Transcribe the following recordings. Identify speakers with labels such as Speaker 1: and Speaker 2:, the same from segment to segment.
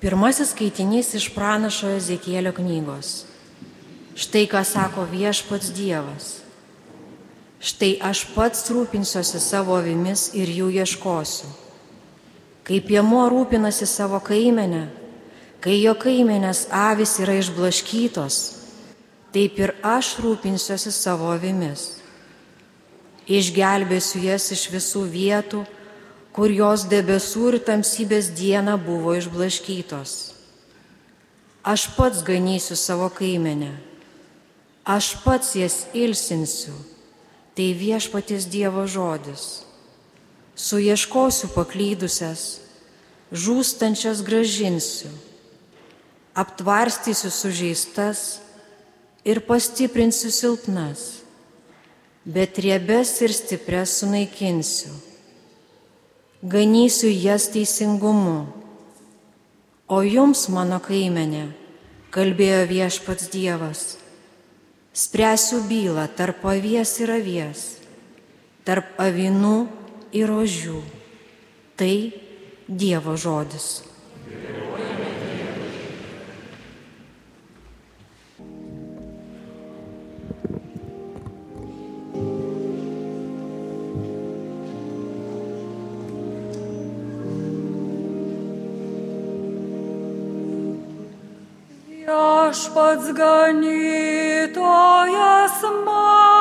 Speaker 1: Pirmasis skaitinys iš pranašo Ezekėlio knygos. Štai ką sako viešpats Dievas. Štai aš pats rūpinsiuosi savo avimis ir jų ieškosiu. Kaip piemo rūpinasi savo kaimenę, kai jo kaimenės avis yra išblaškytos, taip ir aš rūpinsiuosi savo avimis. Išgelbėsiu jas iš visų vietų, kur jos debesų ir tamsybės diena buvo išblaškytos. Aš pats ganysiu savo kaimenę, aš pats jas ilsinsiu, tai viešpaties Dievo žodis. Suieškosiu paklydusias, žūstančias gražinsiu, aptvarstysiu sužeistas ir pastiprinsiu silpnas, bet riebes ir stipres sunaikinsiu ganysiu jas teisingumu. O jums, mano kaimenė, kalbėjo viešpats Dievas, spręsiu bylą tarp avies ir avies, tarp avinų ir ožių. Tai Dievo žodis.
Speaker 2: Viešpats ganytojas mano,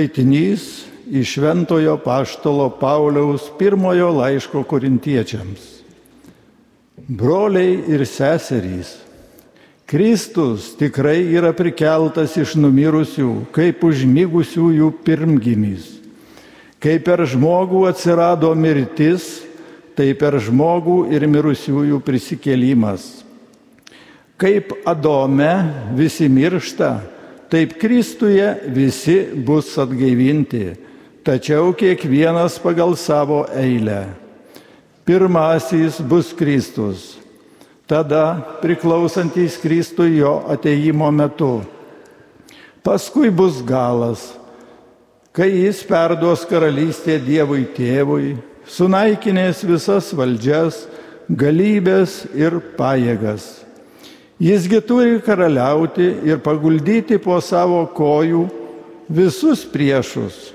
Speaker 3: Skaitinys iš Šventojo Paštalo Pauliaus pirmojo laiško korintiečiams. Broliai ir seserys, Kristus tikrai yra prikeltas iš numirusių, kaip užmygusiųjų pirmgimis. Kai per žmogų atsirado mirtis, tai per žmogų ir mirusiųjų prisikėlimas. Kaip Adome visi miršta, taip Kristuje visi bus atgaivinti, tačiau kiekvienas pagal savo eilę. Pirmasis bus Kristus, tada priklausantys Kristui jo ateimo metu. Paskui bus galas, kai jis perduos karalystę Dievui tėvui, sunaikinės visas valdžias, galybės ir pajėgas. Jisgi turi karaliauti ir paguldyti po savo kojų visus priešus.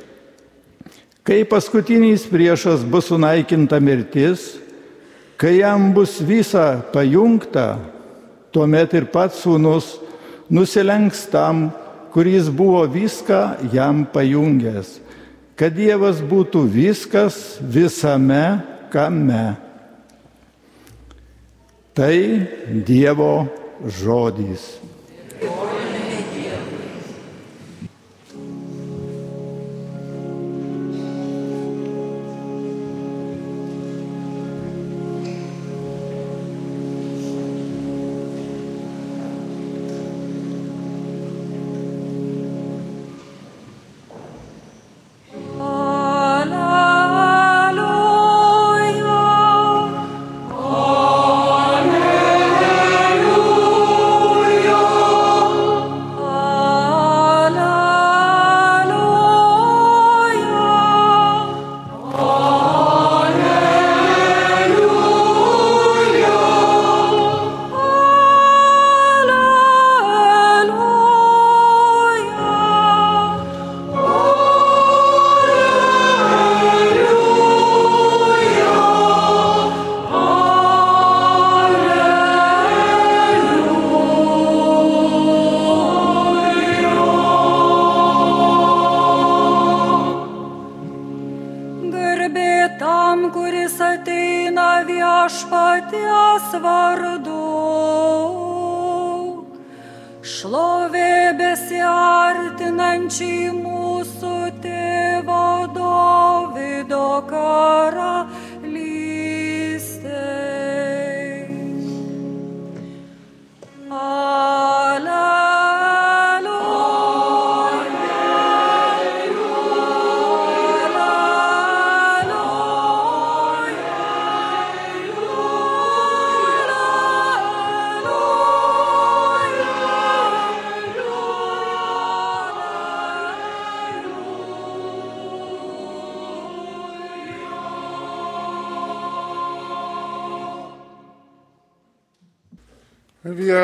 Speaker 3: Kai paskutinis priešas bus sunaikinta mirtis, kai jam bus visa pajungta, tuomet ir pats sūnus nusilenks tam, kuris buvo viską jam pajungęs, kad Dievas būtų viskas visame kame. Tai Dievo žodis.
Speaker 2: viešpaties Šlovė besiartinančiai mūsų tėvo Dovido karalystei.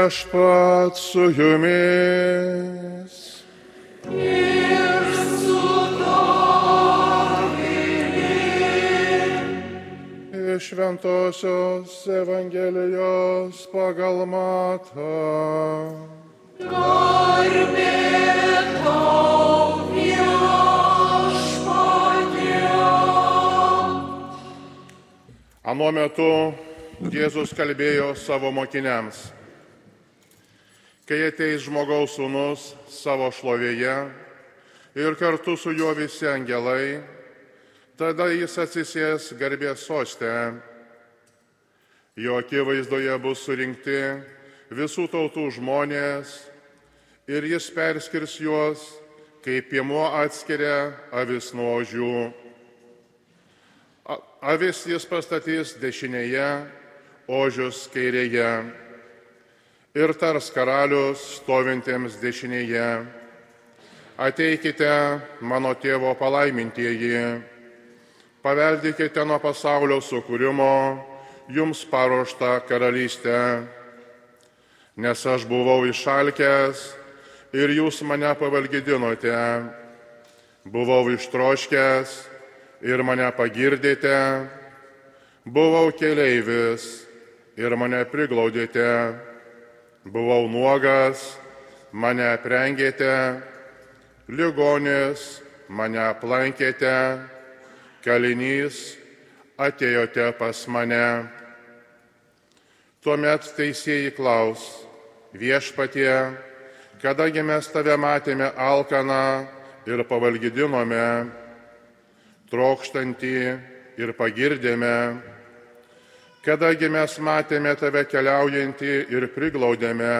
Speaker 4: Viešpat su jumis. Iš Šventojios Evangelijos pagal matą. Anuo metu Jėzus kalbėjo savo mokiniams. Kai ateis žmogaus sūnus savo šlovėje ir kartu su juo visi angelai, tada jis atsisės garbės sostę. Jo akivaizdoje bus surinkti visų tautų žmonės ir jis perskirs juos, kaip piemuo atskiria avis nuo ožių. A- Avis jis pastatys dešinėje, ožius kairėje. Ir tars karalius stovintiems dešinėje. Ateikite, mano tėvo palaimintieji, paveldykite nuo pasaulio sukūrimo jums paruoštą karalystę. Nes aš buvau išalkęs ir jūs mane pavalgydinote. Buvau ištroškęs ir mane pagirdėte. Buvau keleivis ir mane priglaudėte. Buvau nuogas, mane aprengėte, ligonis, mane aplankėte, kalinys, atėjote pas mane. Tuomet teisėjai klaus, viešpatie, kadagi mes tave matėme alkaną ir pavalgydinome, trokštantį ir pagirdėme, kadagi mes matėme tave keliaujantį ir priglaudėme,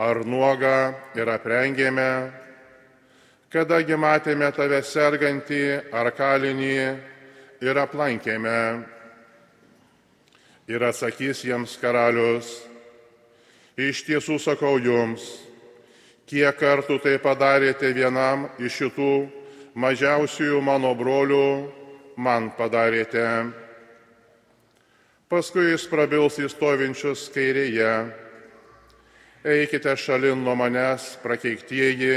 Speaker 4: ar nuogą ir aprengėme, kadagi matėme tave sergantį ar kalinį ir aplankėme. Ir atsakys jiems karalius, iš tiesų sakau jums, kiek kartų tai padarėte vienam iš šitų mažiausiųjų mano brolių, man padarėte. Paskui jis prabils į stovinčius kairėje. Eikite šalin nuo manęs, prakeiktieji,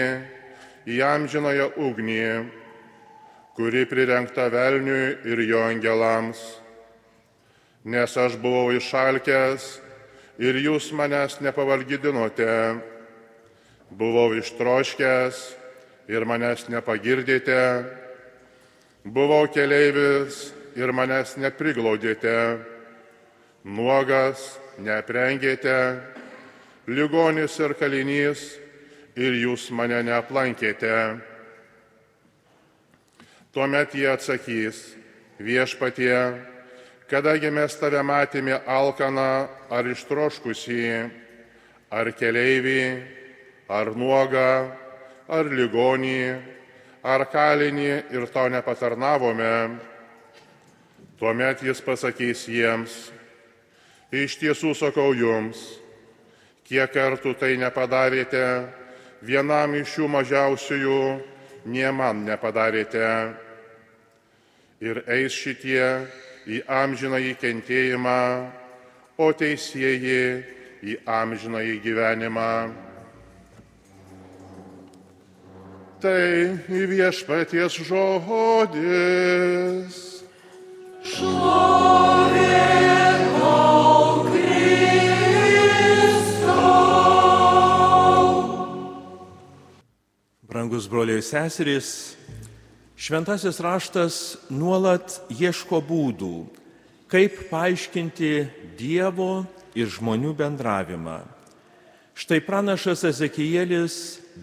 Speaker 4: į amžinąją ugnį, kuri prirengta velniui ir jo angelams. Nes aš buvau išalkęs ir jūs manęs nepavalgydinote. Buvau ištroškęs ir manęs nepagirdėte. Buvau keleivis ir manęs nepriglaudėte. Nuogas neprengėte. Ligonis ir kalinys ir jūs mane neaplankėte. Tuomet jie atsakys, viešpatie, kadagi mes tave matėme alkaną ar ištroškusį, ar keleivį, ar nuogą, ar ligonį, ar kalinį ir to nepatarnavome. Tuomet jis pasakys jiems, iš tiesų sakau jums, kiek kartų tai nepadarėte, vienam iš šių mažiausiųjų nie man nepadarėte. Ir eis šitie į amžiną įkentėjimą, o teisėjai į amžiną įgyvenimą. Tai viešpaties žodis.
Speaker 5: Brangus broliai ir seserys, šventasis raštas nuolat ieško būdų, kaip paaiškinti Dievo ir žmonių bendravimą. Štai pranašas Ezekielis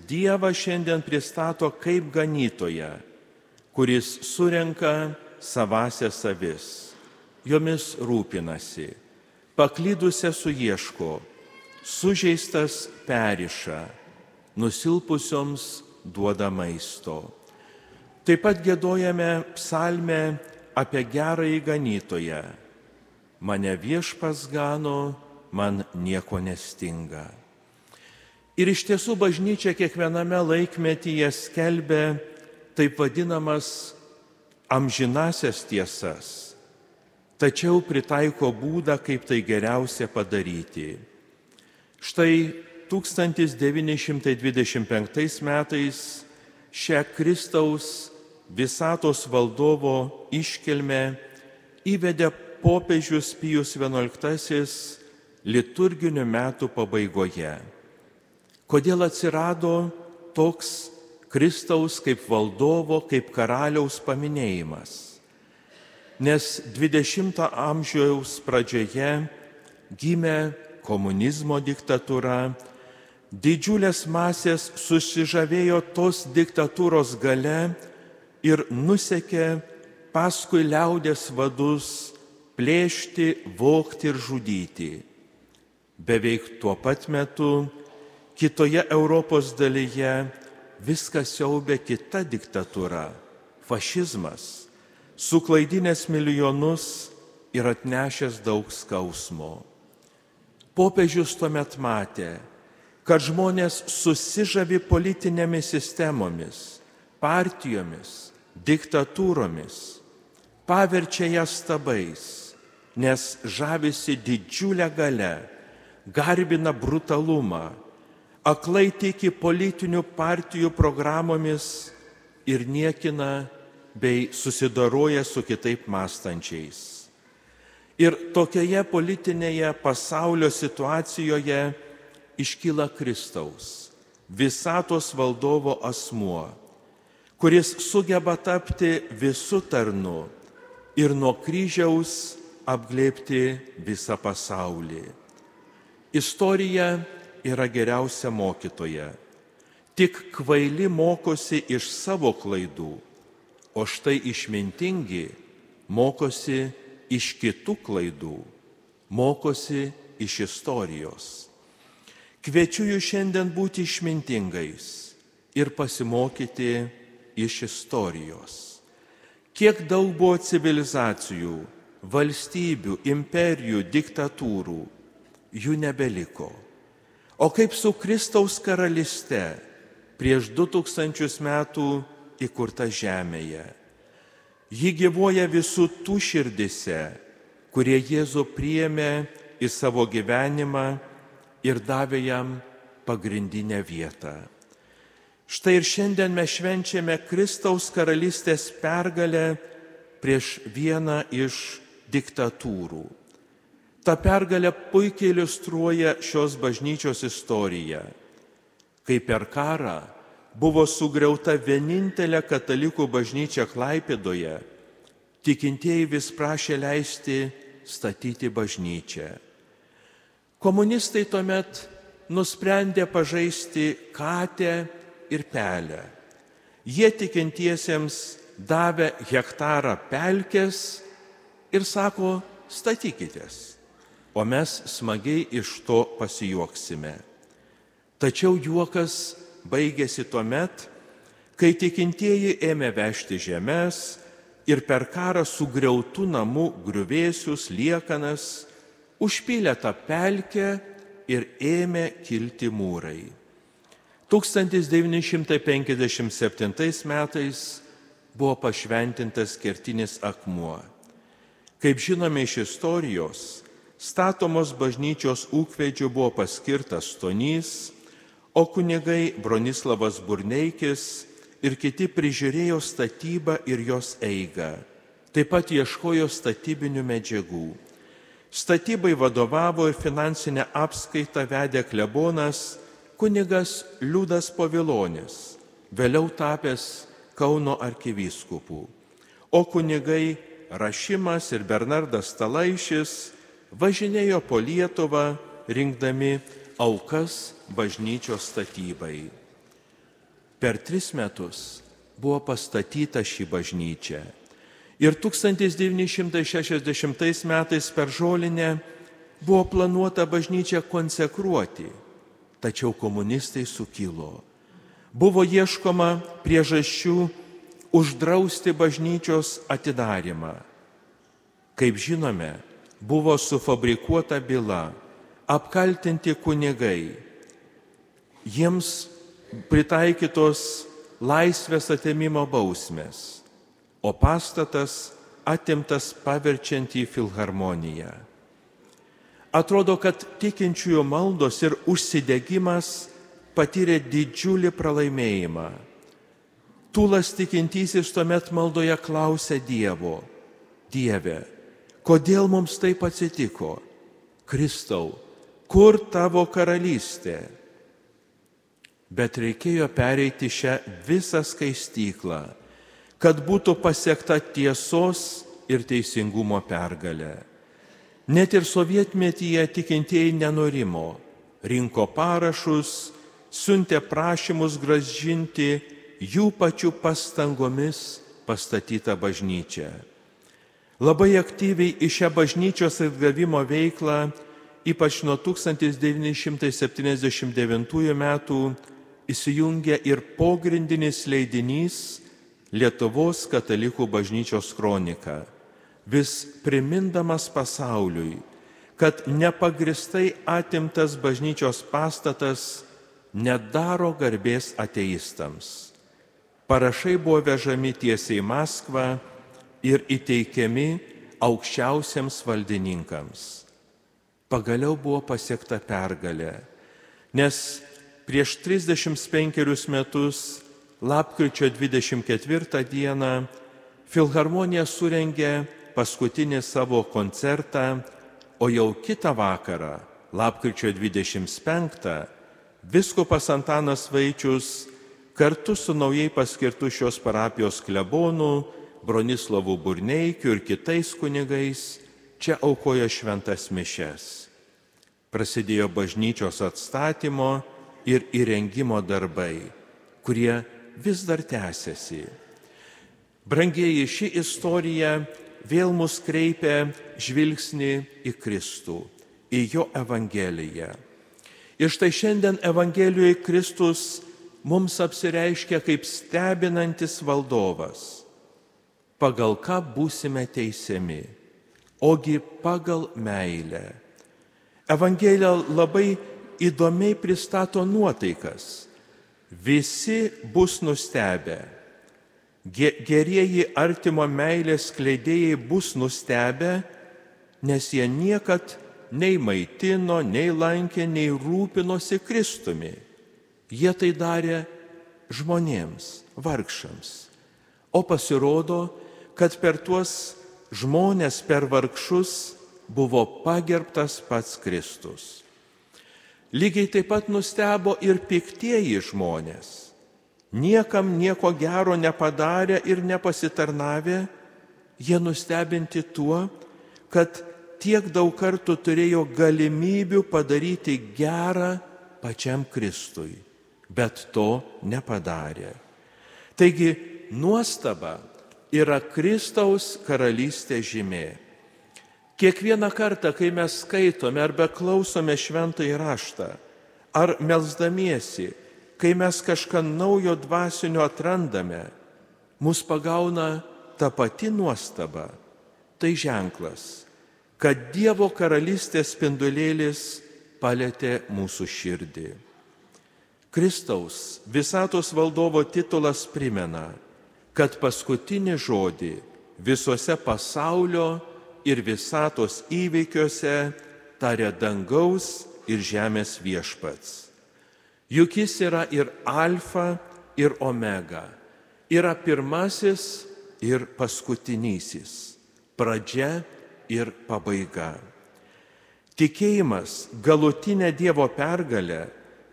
Speaker 5: Dievą šiandien pristato kaip ganytoją, kuris surenka savasią savis, jomis rūpinasi, paklydusią suieško, sužeistas periša, nusilpusioms duoda maisto. Taip pat gėdojame psalmę apie gerąjį ganytoją. Mane viešpas gano, man nieko nestinga. Ir iš tiesų bažnyčia kiekviename laikmetyje skelbia taip vadinamas amžinasias tiesas, tačiau pritaiko būdą, kaip tai geriausia padaryti. Štai 1925 metais šią Kristaus visatos valdovo iškilmę įvedė popiežius Pijus XI liturginių metų pabaigoje. Kodėl atsirado toks Kristaus kaip valdovo, kaip karaliaus paminėjimas? Nes 20-ojo amžiaus pradžioje gimė komunizmo diktatūra, didžiulės masės susižavėjo tos diktatūros gale ir nusekė paskui liaudės vadus plėšti, vokti ir žudyti. Beveik tuo pat metu kitoje Europos dalyje viskas siaubė kita diktatūra - fašizmas, suklaidinęs milijonus ir atnešęs daug skausmo. Popiežius tuomet matė, kad žmonės susižavi politinėmis sistemomis, partijomis, diktatūromis, paverčia jas stabais, nes žavisi didžiulę galę, garbina brutalumą, aklai tiki politinių partijų programomis ir niekina bei susidaroja su kitaip mąstančiais. Ir tokioje politinėje pasaulio situacijoje iškyla Kristaus, visatos valdovo asmuo, kuris sugeba tapti visų tarnu ir nuo kryžiaus apglėpti visą pasaulį. Istorija yra geriausia mokytoja. Tik kvaili mokosi iš savo klaidų, o štai išmintingi mokosi iš kitų klaidų, mokosi iš istorijos. Kviečiu jūs šiandien būti išmintingais ir pasimokyti iš istorijos. Kiek daug buvo civilizacijų, valstybių, imperijų, diktatūrų, jų nebeliko. O kaip su Kristaus karalyste prieš 2000 metų įkurta žemėje. Ji gyvoja visų tų širdise, kurie Jėzų priėmė į savo gyvenimą ir davė jam pagrindinę vietą. Štai ir šiandien mes švenčiame Kristaus karalystės pergalę prieš vieną iš diktatūrų. Ta pergalė puikiai iliustruoja šios bažnyčios istoriją, kai per karą buvo sugriauta vienintelė katalikų bažnyčia Klaipėdoje, tikintieji vis prašė leisti statyti bažnyčią. Komunistai tuomet nusprendė pažaisti katę ir pelę. Jie tikintiesiems davė hektarą pelkės ir sako, statykitės o mes smagiai iš to pasijuoksime. Tačiau juokas baigėsi tuo met, kai tikintieji ėmė vežti žemės ir per karą sugriautų namų griuvėsius, liekanas, užpylė tą pelkę ir ėmė kilti mūrai. 1957 metais buvo pašventintas kertinis akmuo. Kaip žinome iš istorijos, statomos bažnyčios ūkvedžių buvo paskirtas Tonys, o kunigai Bronislavas Burneikis ir kiti prižiūrėjo statybą ir jos eigą. Taip pat ieškojo statybinių medžiagų. Statybai vadovavo ir finansinę apskaitą vedė klebonas kunigas Liudas Povilonis, vėliau tapęs Kauno arkivyskupų. O kunigai Rašimas ir Bernardas Talaišis važinėjo po Lietuvą rinkdami aukas bažnyčios statybai. Per tris metus buvo pastatyta ši bažnyčia. Ir 1960 metais per žolinę buvo planuota bažnyčią konsekruoti, tačiau komunistai sukilo. Buvo ieškoma priežasčių uždrausti bažnyčios atidarimą. Kaip žinome, buvo sufabrikuota byla, apkaltinti kunigai, jiems pritaikytos laisvės atėmimo bausmės, o pastatas atimtas paverčiant į filharmoniją. Atrodo, kad tikinčiųjų maldos ir užsidegimas patyrė didžiulį pralaimėjimą. Tūlas tikintysis tuomet maldoje klausė Dievo, Dieve, Kodėl mums taip atsitiko? Kristau, kur tavo karalystė? Bet reikėjo pereiti šią visą skaistyklą, kad būtų pasiekta tiesos ir teisingumo pergalė. Net ir sovietmetyje tikintieji nenorimo, rinko parašus, siuntė prašymus gražinti jų pačių pastangomis pastatytą bažnyčią. Labai aktyviai į šią bažnyčios atgavimo veiklą, ypač nuo 1979 metų, įsijungia ir pogrindinis leidinys Lietuvos katalikų bažnyčios kronika, vis primindamas pasauliui, kad nepagristai atimtas bažnyčios pastatas nedaro garbės ateistams. Parašai buvo vežami tiesiai į Maskvą ir įteikiami aukščiausiams valdininkams. Pagaliau buvo pasiekta pergalė, nes prieš 35 metus, lapkričio 24 dieną, Filharmonija surengė paskutinį savo koncertą, o jau kitą vakarą, lapkričio 25, viskupas Antanas Vaičius kartu su naujai paskirtu šios parapijos klebonu Bronislavu Burneikiu ir kitais kunigais čia aukojo šventas mišes. Prasidėjo bažnyčios atstatymo ir įrengimo darbai, kurie vis dar tęsiasi. Brangieji, ši istorija vėl mus kreipia žvilgsnį į Kristų, į jo Evangeliją. Ir štai šiandien Evangelijoje Kristus mums apsireiškia kaip stebinantis valdovas. Pagal ką būsime teisiami? Ogi pagal meilę. Evangelija labai įdomiai pristato nuotaikas. Visi bus nustebę. Gerieji artimo meilės kleidėjai bus nustebę, nes jie niekad nei maitino, nei lankė, nei rūpinosi Kristumi. Jie tai darė žmonėms, vargšams. O pasirodo, kad per tuos žmonės, per vargšus buvo pagerbtas pats Kristus. Lygiai taip pat nustebo ir piktieji žmonės. Niekam nieko gero nepadarė ir nepasitarnavę, jie nustebinti tuo, kad tiek daug kartų turėjo galimybių padaryti gerą pačiam Kristui, bet to nepadarė. Taigi nuostaba yra Kristaus karalystės žymė. Kiekvieną kartą, kai mes skaitome arba klausome šventąjį raštą, ar melzdamiesi, kai mes kažką naujo dvasinio atrandame, mus pagauna ta pati nuostaba. Tai ženklas, kad Dievo karalystės spindulėlis palėtė mūsų širdį. Kristaus visatos valdovo titulas primena, kad paskutinį žodį visuose pasaulio ir visatos įvykiuose tarė dangaus ir žemės viešpats. Juk jis yra ir alfa, ir omega, yra pirmasis ir paskutinysis, pradžia ir pabaiga. Tikėjimas galutinė Dievo pergalė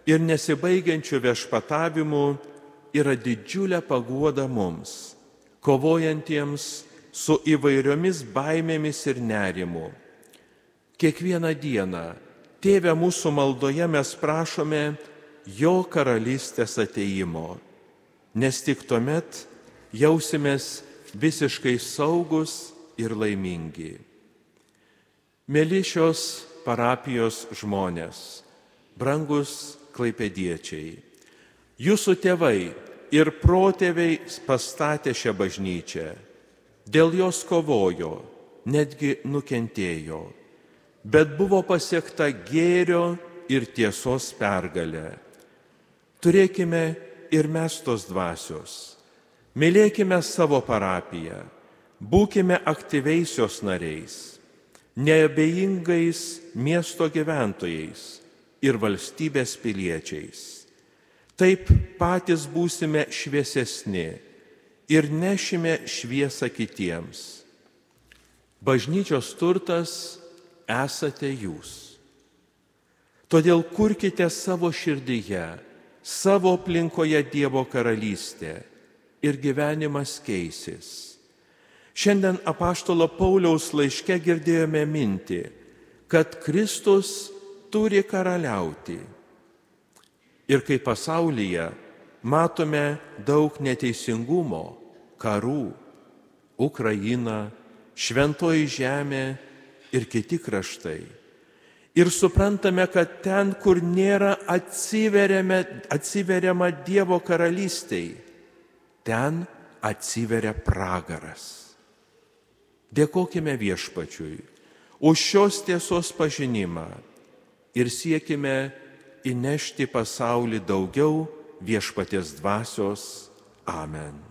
Speaker 5: ir nesibaigiančių viešpatavimų yra didžiulė paguoda mums, kovojantiems su įvairiomis baimėmis ir nerimu. Kiekvieną dieną, tėvę mūsų maldoje mes prašome jo karalystės ateimo, nes tik tuomet jausimės visiškai saugus ir laimingi. Mėly šios parapijos žmonės, brangus klaipėdiečiai, jūsų tėvai ir protėviai pastatė šią bažnyčią dėl jos kovojo, netgi nukentėjo, bet buvo pasiekta gėrio ir tiesos pergalė. Turėkime ir mes tos dvasios. Mylėkime savo parapiją, būkime aktyveisios nariais, neabejingais miesto gyventojais ir valstybės piliečiais. Taip patys būsime šviesesni ir nešime šviesą kitiems. Bažnyčios turtas esate jūs. Todėl kurkite savo širdyje, savo aplinkoje Dievo karalystę ir gyvenimas keisis. Šiandien apaštalo Pauliaus laiške girdėjome mintį, kad Kristus turi karaliauti. Ir kai pasaulyje matome daug neteisingumo, karų, Ukraina, Šventoji žemė ir kiti kraštai. Ir suprantame, kad ten, kur nėra atsiveriama Dievo karalystiai, ten atsiveria pragaras. Dėkojime viešpačiui už šios tiesos pažinimą ir siekime įnešti pasaulį daugiau viešpaties dvasios. Amen.